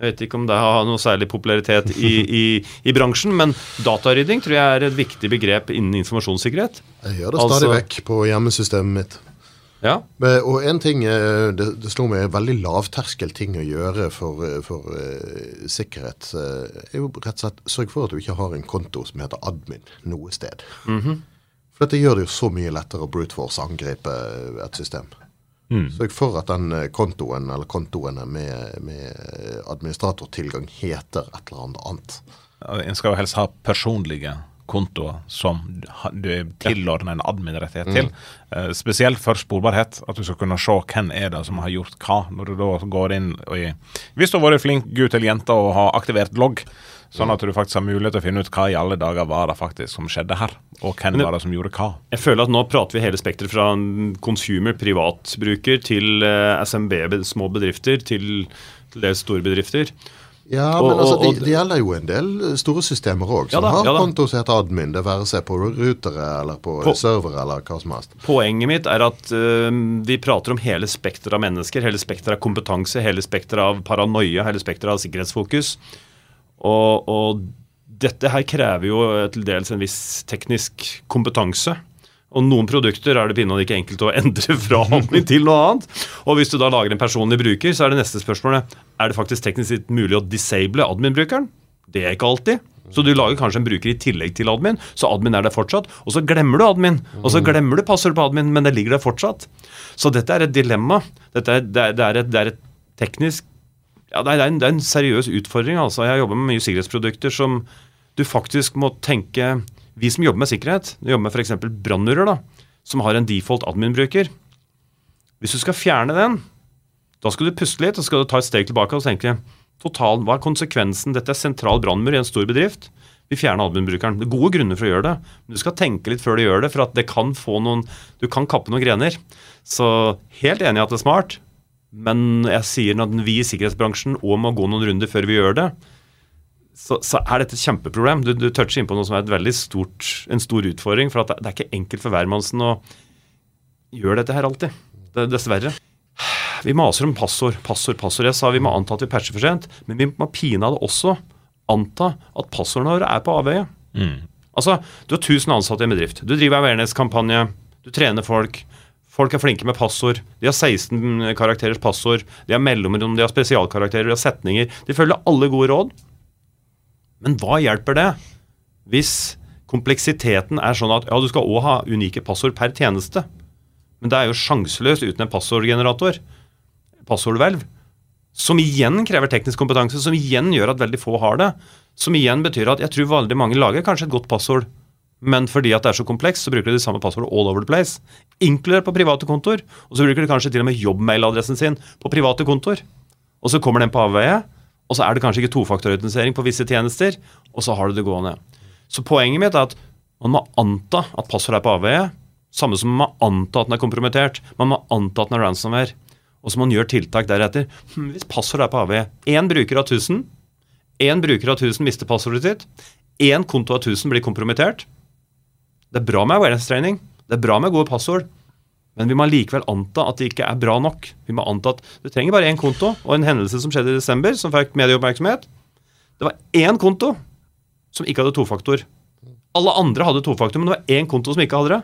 Jeg vet ikke om det har noe særlig popularitet i, i, i bransjen, men datarydding tror jeg er et viktig begrep innen informasjonssikkerhet. Jeg gjør det stadig Altså- vekk på hjemmesystemet mitt. Ja, og en ting det, det slo meg, veldig lavterskel ting å gjøre for, eh, for uh, sikkerhet, uh, er jo rett og slett sørg for at du ikke har en konto som heter admin noe sted. For dette gjør det jo så mye lettere å brute force angripe et system. Sørg for at den kontoen eller kontoene med, med administratortilgang heter et eller annet. En skal jo helst ha personlige kontoer som du er tilordnet en admin-rettighet til. Mm. spesielt for sporbarhet, at du skal kunne se hvem er det som har gjort hva. Når du da går inn og Hvis du har vært flink gutt eller jente og har aktivert logg, sånn at du faktisk har mulighet til å finne ut hva i alle dager var det faktisk som skjedde her, og hvem var det som gjorde hva. Jeg føler at nå prater vi hele spekteret fra consumer, privatbruker, til eh, SMB, små bedrifter, til dels store bedrifter. Ja, Og- men altså, og- det og- de gjelder jo en del store systemer òg, som Ja da, har ja konto som heter admin. Det være seg på rutere eller på, På- servere eller hva som helst. Poenget mitt er at uh, vi prater om hele spekteret av mennesker, hele spekteret av kompetanse, hele spekteret av paranoia, hele spekteret av sikkerhetsfokus. Og, og dette her krever jo til dels en viss teknisk kompetanse. Og noen produkter er det pinadø ikke enkelt å endre fra til noe annet. Og hvis du da lager en personlig bruker, så er det neste spørsmålet er det faktisk teknisk sett mulig å disable admin-brukeren. Det er ikke alltid. Så du lager kanskje en bruker i tillegg til admin, så admin er der fortsatt. Og så glemmer du admin, og så glemmer du passord på admin, men det ligger der fortsatt. Så dette er et dilemma. Dette er, det, er, et, det er et teknisk ja, det er en, det er en seriøs utfordring. altså. Jeg jobber med mye sikkerhetsprodukter som du faktisk må tenke Vi som jobber med sikkerhet, vi jobber med f.eks. brannmurer, som har en default admin-bruker. Hvis du skal fjerne den, da skal du puste litt og skal du ta et steg tilbake og tenke total, hva er konsekvensen? Dette er sentral brannmur i en stor bedrift. Vi fjerner admin-brukeren. Det er gode grunner for å gjøre det, men du skal tenke litt før du gjør det, for at det kan få noen Du kan kappe noen grener. Så helt enig i at det er smart, men jeg sier at vi i sikkerhetsbransjen òg må gå noen runder før vi gjør det. Så, så er dette et kjempeproblem. Du, du toucher inn på noe som er et veldig stort, en stor utfordring. For at det, det er ikke enkelt for hvermannsen å gjøre dette her alltid. Det, dessverre. Vi maser om passord, passord, passord. Jeg sa vi må anta at vi patcher for sent, men vi må pinadø også anta at passordene våre er på avveie. Altså, Du har 1000 ansatte i en bedrift. Du driver awareness-kampanje. Du trener folk. Folk er flinke med passord. De har 16 karakterers passord. De har mellomrom, de har spesialkarakterer, de har setninger. De følger alle gode råd. Men hva hjelper det hvis kompleksiteten er sånn at ja, du skal òg ha unike passord per tjeneste? Men det er jo sjanseløst uten en passordgenerator. Passordhvelv. Som igjen krever teknisk kompetanse, som igjen gjør at veldig få har det. Som igjen betyr at jeg tror veldig mange lager kanskje et godt passord, men fordi at det er så komplekst, så bruker de det samme passordet all over the place. Inkludert på private kontor. Og så bruker de kanskje til og med jobbmailadressen sin på private kontor. Og så kommer den på avveie, og så er det kanskje ikke tofaktorautentisering på visse tjenester, og så har du det gående. Så poenget mitt er at man må anta at passordet er på avveie, samme som man må anta at den er kompromittert. Man må anta at den er ransomware. Og så må man gjøre tiltak deretter. Hm, hvis passordet er på avveie Én bruker av 1000, én bruker av 1000 mister passordet sitt, én konto av 1000 blir kompromittert. Det er bra med awareness-training, det er bra med gode passord, men vi må likevel anta at det ikke er bra nok. Vi må anta at Du trenger bare én konto, og en hendelse som skjedde i desember, som fikk medieoppmerksomhet. Det var én konto som ikke hadde tofaktor. Alle andre hadde tofaktor, men det var én konto som ikke hadde det.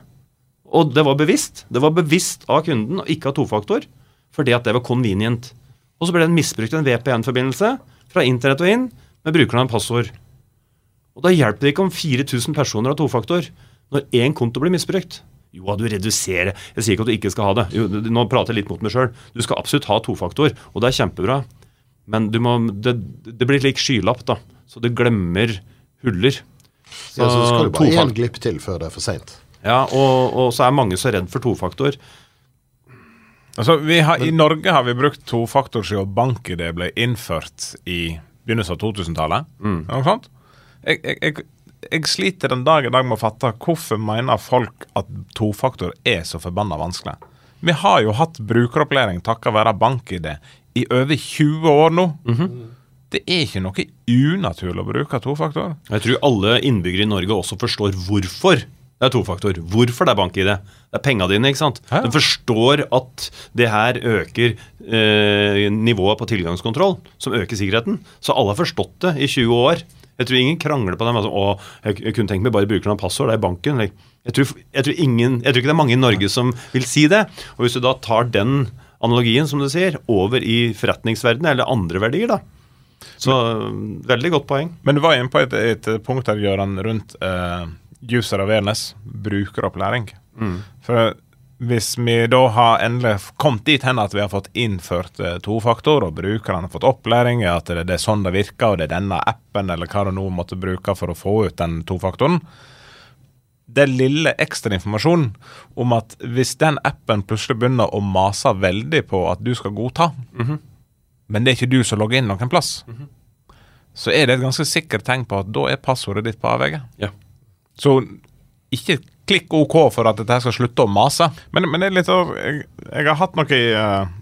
Og det var bevisst. Det var bevisst av kunden å ikke ha tofaktor, fordi at det var convenient. Og så ble den misbrukt en VPN-forbindelse fra internett og inn med brukeren av passord. Og da hjelper det ikke om 4000 personer har tofaktor når én konto blir misbrukt. Jo, du reduserer Jeg sier ikke at du ikke skal ha det. Jo, nå prater jeg litt mot meg sjøl. Du skal absolutt ha tofaktor, og det er kjempebra. Men du må, det, det blir lik skylapp, da. Så du glemmer huller. Så, Ja, så skal du bare én glipp til før det er for seint. ja, og, og så er mange så redd for tofaktor. Altså, vi har, I Norge har vi brukt tofaktor siden BankID ble innført i begynnelsen av 2000-tallet. Noe sånt. Jeg, jeg, jeg, sliter den dag i dag med å fatte hvorfor mener folk at tofaktor er så forbanna vanskelig. Vi har jo hatt brukeropplæring takket være BankID i over 20 år nå. Det er ikke noe unaturlig å bruke tofaktor. Jeg tror alle innbyggere i Norge også forstår hvorfor det er tofaktor. Hvorfor det er bank-ID. Det er penga dine. ikke sant? Ja. De forstår at det her øker eh, nivået på tilgangskontroll, som øker sikkerheten. Så alle har forstått det i 20 år. Jeg tror ingen krangler på dem. Altså, å, jeg, kunne tenkt meg bare bruker noen passord, det er banken. Jeg tror, jeg, tror ingen, jeg tror ikke det er mange i Norge som vil si det. Og hvis du da tar den analogien, som du sier, over i forretningsverdenen eller andre verdier, da. Så veldig godt poeng. Men du var inne på et, et punkt her, Gøran, rundt eh, user awareness, brukeropplæring. For hvis vi da har endelig kommet dit hen at vi har fått innført eh, tofaktor, og brukerne har fått opplæring i at det, er sånn det virker, og det er denne appen eller hva det nå måtte bruke for å få ut den tofaktoren Det lille ekstra informasjonen om at hvis den appen plutselig begynner å mase veldig på at du skal godta, men det er ikke du som logger inn noen plass, så er det et ganske sikkert tegn på at da er passordet ditt på avveie. Ja. Så ikke klikk OK for at dette skal slutte å mase. Men, men det er litt av Jeg, jeg har hatt noen, eh,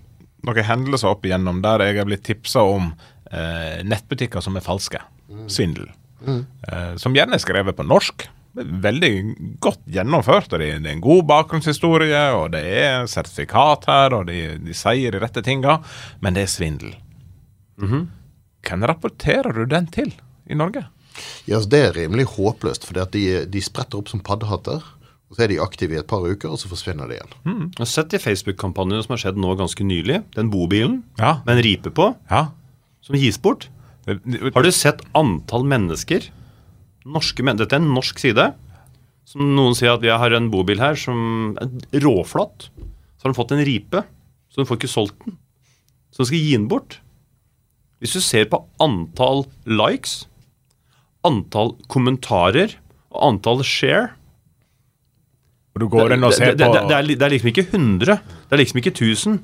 noen hendelser opp igjennom der jeg er blitt tipsa om eh, nettbutikker som er falske. Svindel. Eh, som gjerne er skrevet på norsk. Veldig godt gjennomført. og Det, er en god bakgrunnshistorie, og det er sertifikat her, og de, de sier de rette tinga, men det er svindel. Hvem rapporterer du den til i Norge? Ja, yes, Det er rimelig håpløst, for de, de spretter opp som paddehatter. og Så er de aktive i et par uker, og så forsvinner de igjen. Jeg har sett de Facebook-kampanjene som har skjedd nå ganske nylig. Den bobilen Ja. med en ripe på, Ja. som gis bort. Har du sett antall mennesker norske men Dette er en norsk side. Som noen sier at vi har en bobil her som er råflott. Så har de fått en ripe, så de får ikke solgt den. Så de skal gi den bort. Hvis du ser på antall likes, antall kommentarer og antall share Og du går inn og det, ser det, det, på det, er, det er liksom ikke 100. Det er liksom ikke 1000.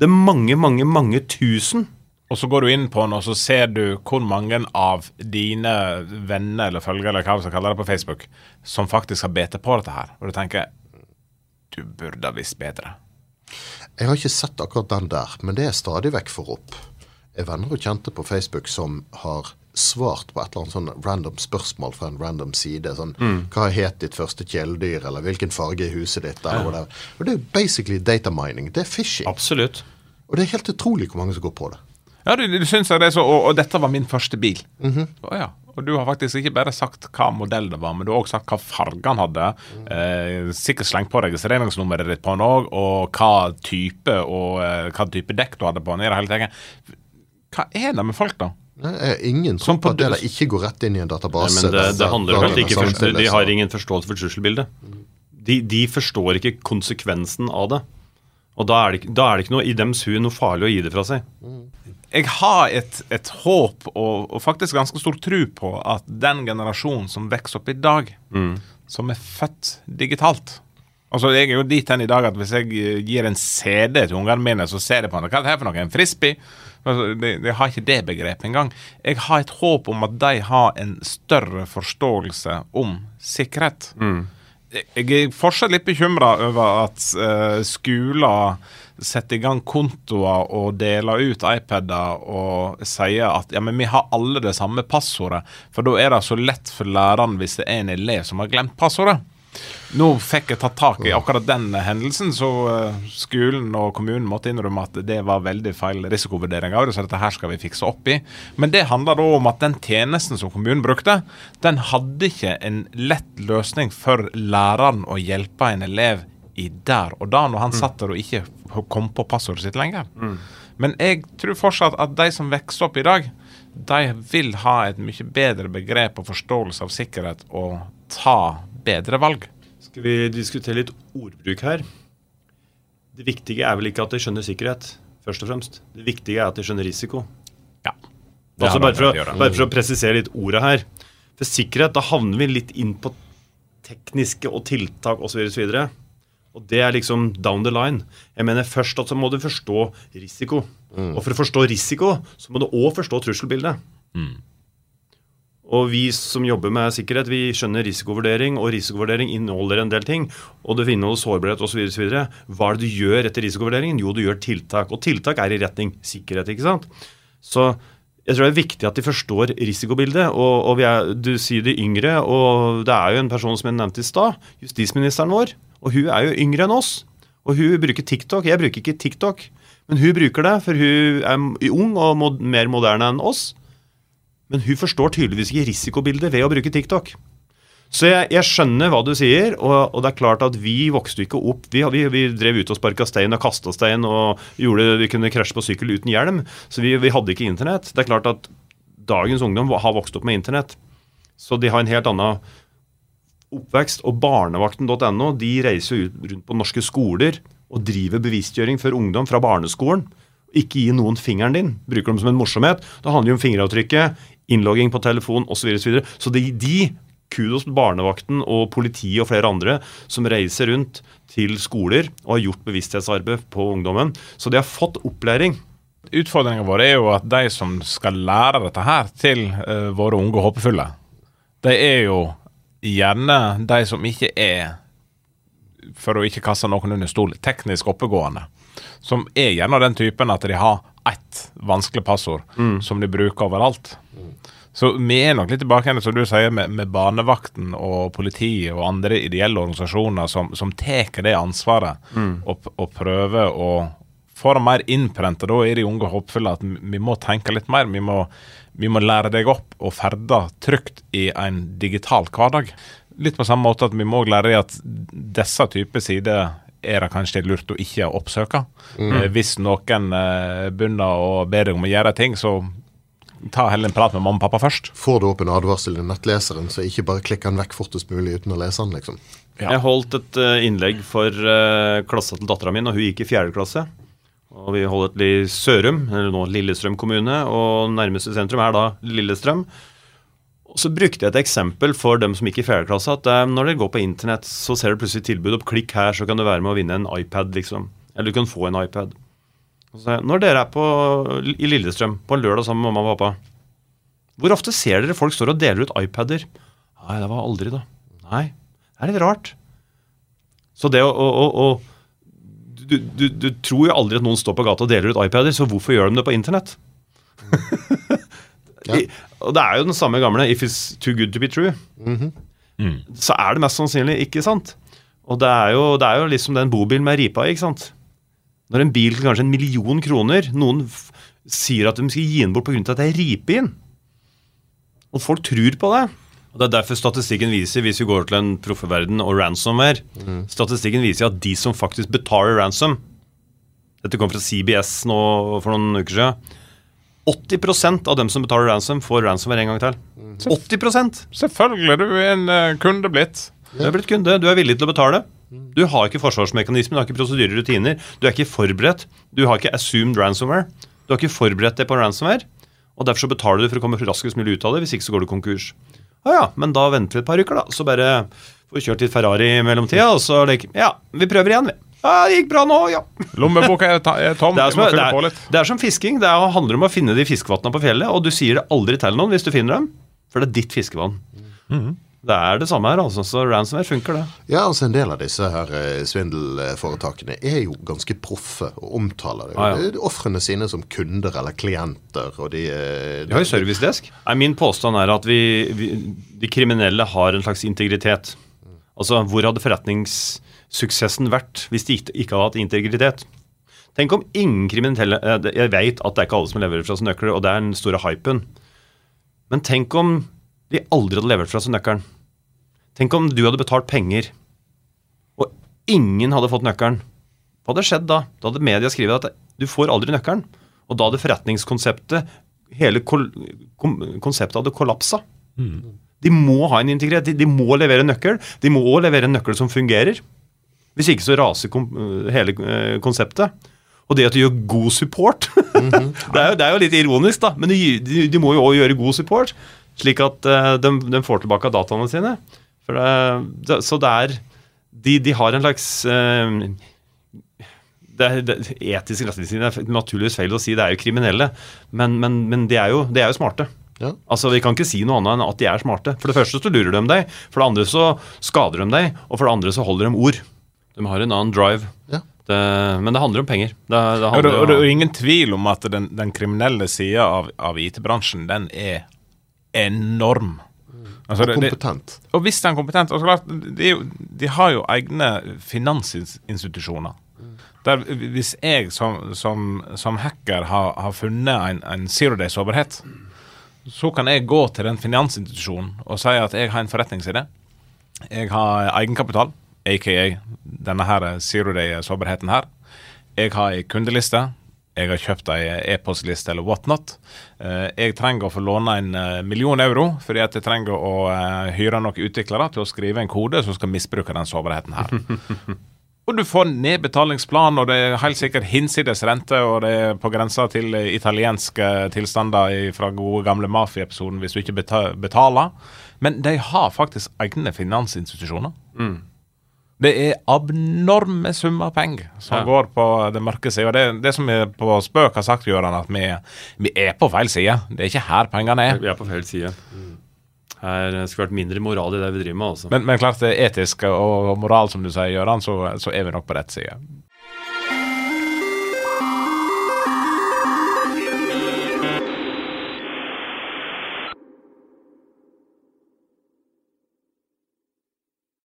Det er mange, mange, mange tusen. Og så går du inn på den, og så ser du hvor mange av dine venner eller følgere eller hva vi skal kalle det på Facebook, som faktisk har bete på dette her. Og du tenker du burde ha visst bedre. Jeg har ikke sett akkurat den der, men det er stadig vekk for opp. Jeg venner og kjente på Facebook som har svart på et eller annet sånn random spørsmål fra en random side. Sånn, Hva het ditt første kjæledyr, eller hvilken farge er huset ditt? Eller ja. Og Det er basically data mining. Det er phishing. Absolutt. Og det er helt utrolig hvor mange som går på det. Ja, du, du syns det er så og, og dette var min første bil. Å ja. Og du har faktisk ikke bare sagt hva modell det var, men du har også sagt hva farge han hadde. Eh, sikkert slengt på registreringsnummeret ditt på den òg, og hva type og eh, hva type dekk du hadde på den. i det hele tatt. Hva er det med folk, da? Det er ingen Som på at det ikke går rett inn i en Nei, men det, det handler om at de, ikke forstår, de har ingen forståelse for trusselbildet. De, de forstår ikke konsekvensen av det. Og da er det, ikke- da er det ikke noe i dems hue noe farlig å gi det fra seg. jeg har et, et håp og, og faktisk ganske stor tro på at den generasjonen som vokser opp i dag, som er født digitalt Altså, Jeg er jo dit hen i dag at hvis jeg eh, gir en CD til ungene mine, så ser de på den. Hva er det her for noe? En frisbee? Altså, de, har ikke det begrepet engang. Jeg har et håp om at de har en større forståelse om sikkerhet. Jeg jeg er fortsatt litt bekymra over at uh, skoler setter i gang kontoer og deler ut iPader og sier at ja, men vi har alle det samme passordet. For da er det så lett for læreren hvis det er en elev som har glemt passordet. Nå fikk jeg tatt tak i akkurat den hendelsen, så eh, skolen og kommunen måtte innrømme at det var veldig feil risikovurdering av det, så dette her skal vi fikse opp i. Men det handler da om at den tjenesten som kommunen brukte, den hadde ikke en lett løsning for læreren å hjelpe en elev i der og da, når han satt der og ikke kom på passordet sitt lenger. Men jeg tror fortsatt at de som vokser opp i dag, de vil ha et mye bedre begrep og forståelse av sikkerhet og ta bedre valg. Skal vi diskutere litt ordbruk her? Det viktige er vel ikke at de skjønner sikkerhet, først og fremst. Det viktige er at de skjønner risiko. Ja. Det Altså bare, for å bare for å presisere litt ordet her. For sikkerhet, da havner vi litt inn på tekniske og tiltak osv. Og det er liksom down the line. Jeg mener Først at så må du forstå risiko. Og for å forstå risiko, så må du òg forstå trusselbildet. Og vi som jobber med sikkerhet, vi skjønner risikovurdering, og risikovurdering inneholder en del ting. Og det inneholder sårbarhet osv. Hva er det du gjør etter risikovurderingen? Jo, du gjør tiltak. Og tiltak er i retning sikkerhet, ikke sant. Så jeg tror det er viktig at de forstår risikobildet. Og, og er, du sier de yngre, og det er jo en person som jeg nevnte i stad, justisministeren vår. Og hun er jo yngre enn oss. Og hun bruker TikTok. Jeg bruker ikke TikTok. Men hun bruker det, for hun er ung og mer moderne enn oss. Men hun forstår tydeligvis ikke risikobildet ved å bruke TikTok. Så jeg, jeg skjønner hva du sier, og, og, det er klart at vi vokste ikke opp Vi, vi, vi drev ut og sparka stein og kasta stein og gjorde vi kunne krasje på sykkel uten hjelm. Så vi, vi, hadde ikke internett. Det er klart at dagens ungdom har vokst opp med internett. Så de har en helt annen oppvekst. Og barnevakten.no de reiser ut rundt på norske skoler og driver bevisstgjøring for ungdom fra barneskolen. Ikke gi noen fingeren din. Bruker dem som en morsomhet. Det handler jo om fingeravtrykket, innlogging på telefon osv. Så, videre, så, videre. så de, de kudos barnevakten og politiet og flere andre som reiser rundt til skoler og har gjort bevissthetsarbeid på ungdommen. Så de har fått opplæring. Utfordringen vår er jo at de som skal lære dette her til uh, våre unge og håpefulle, de er jo gjerne de som ikke er, for å ikke kaste noen under stol, teknisk oppegående. Som er gjerne den typen at de har ett vanskelig passord mm. som de bruker overalt. Så vi er nok litt tilbake igjen, som du sier, med, med barnevakten og politiet og andre ideelle organisasjoner som, som tar det ansvaret mm. og, og, prøver å få det mer innprenta i de unge håpfulle at vi må tenke litt mer. Vi må, vi må lære deg opp og ferdes trygt i en digital hverdag. Litt på samme måte at vi må lære deg at disse typer sider er det kanskje lurt å ikke oppsøke. Mm. Eh, hvis noen eh, begynner å be deg om å gjøre ting, så ta heller en prat med mamma og pappa først. Får du opp en advarsel i nettleseren, så ikke bare klikk den vekk fortest mulig uten å lese den, liksom. Ja. Jeg holdt et uh, innlegg for uh, klassa til dattera mi, og hun gikk i fjerde klasse. Og vi holdt et i Sørum, eller nå Lillestrøm kommune, og nærmeste sentrum er da Lillestrøm. Og Så brukte jeg et eksempel for dem som gikk i fjerde klasse, at uh, når dere går på internett, så ser dere plutselig tilbud opp klikk her, så kan du være med å vinne en iPad, liksom. Eller du kan få en iPad. Så, når dere er på, i Lillestrøm på en lørdag sammen med mamma og pappa, hvor ofte ser dere folk står og deler ut iPader? Nei, det var aldri, da. Nei, det er litt rart. Så det å, å, å du, du, du, tror jo aldri at noen står på gata og deler ut iPader, så hvorfor gjør de det på internett? ja. og det er jo den samme gamle 'if it's too good to be true'. Mm -hmm. mm. Så er det mest sannsynlig ikke sant. Og det er jo, det er jo liksom den bobilen med ripa i, ikke sant. Når en bil til kanskje en million kroner Noen sier at de skal gi den bort pga. at det er ripe inn. Og folk tror på det. Og Det er derfor statistikken viser, hvis vi går til en proffeverden og ransomware mm. Statistikken viser at de som faktisk betaler ransom Dette kom fra CBS nå for noen uker siden. 80% av dem som betaler ransom, får ransomware en gang til. 80% Selvfølgelig. Du er en uh, kunde blitt. Du er blitt kunde. Du er villig til å betale. Du har ikke forsvarsmekanismen, du har ikke prosedyrer rutiner. Du er ikke forberedt. Du har ikke assumed ransomware. Du har ikke forberedt deg på ransomware. Og Derfor så betaler du for å komme raskest mulig ut av det. Hvis ikke så går du konkurs. Ja ja, men da venter vi et par uker, da. Så bare får vi kjørt litt Ferrari i mellomtida, og så leker Ja, vi prøver igjen, vi. Ja, det gikk bra nå, ja. Lommeboka er, er tom. Det er, som, det, er, det er, som fisking. Det er, handler om å finne de fiskevanna på fjellet, og du sier det aldri til noen hvis du finner dem, for det er ditt fiskevann. Mm -hmm. Det er det samme her, altså. Så ransomware funker, det. Ja, altså En del av disse her eh, svindelforetakene er jo ganske proffe og omtaler det. Ah, ja. ofrene sine som kunder eller klienter. og De, de, de har jo servicedesk. Min påstand er at vi, vi, de kriminelle har en slags integritet. Altså, Hvor hadde forretningssuksessen vært hvis de ikke, ikke hadde hatt integritet? Tenk om ingen kriminelle eh, Jeg vet at det er ikke alle som leverer fra sine nøkler, og det er den store hypen. Men tenk om de aldri hadde levert fra seg nøkkelen. Tenk om du hadde betalt penger, og ingen hadde fått nøkkelen. Hva hadde skjedd da? Da hadde media skrevet at du får aldri nøkkelen. Og da hadde forretningskonseptet Hele kol konseptet hadde kollapsa. Mm. De må ha en integrert, De, de, må levere nøkkel. De må også levere en nøkkel som fungerer. Hvis ikke så raser hele eh, konseptet. Og det at du gjør god support mm -hmm. det, er jo, det, er jo, litt ironisk, da, men de, de, de må jo òg gjøre god support. Slik at uh, de, de, får tilbake dataene sine. Det, så det er, de, de har en slags eh, det er, det, Etisk retningslinje er naturligvis feil å si, det er jo kriminelle. Men, men, men de, er jo, de er jo smarte. Ja. Altså, Vi kan ikke si noe annet enn at de er smarte. For det første så lurer de deg, for det andre så skader de deg, og for det andre så holder de ord. De har en annen drive. Ja. Det, men det handler om penger. Det, det Og det, og det er ingen tvil om at den, den kriminelle sida av, av IT-bransjen, den er enorm. Altså, det, det, Kompetent. og hvis den er kompetent og så klart, de, de har jo egne finansinstitusjoner. Der Hvis jeg som, som, som hacker har, har funnet en, en zero day-sårbarhet, så kan jeg gå til den finansinstitusjonen og si at jeg har en forretningsidé. Jeg har egenkapital, aka denne her zero day-sårbarheten her. Jeg har ei kundeliste. Jeg har kjøpt ei e-postliste eller whatnot. Eh, Jeg trenger å få låne en eh, million euro fordi at jeg trenger å eh, hyre noen utviklere til å skrive en kode som skal misbruke den sårbarheten her. Og du får nedbetalingsplan, og det er helt sikkert hinsides rente, og det er på grensa til italienske tilstander fra gode gamle Mafia-episoden hvis du ikke betaler. Men de har faktisk egne finansinstitusjoner. Det er abnorme summer penger som Ja. går på det mørke sida. Det, det som vi på spøk har sagt, Gøran, at vi, vi er på feil side. Det er ikke her pengene er. Vi er på feil side. Her skulle vært mindre moral i det vi driver med. altså. Men, men klart det er etisk og moral, som du sier, Gøran, så, så er vi nok på rett side.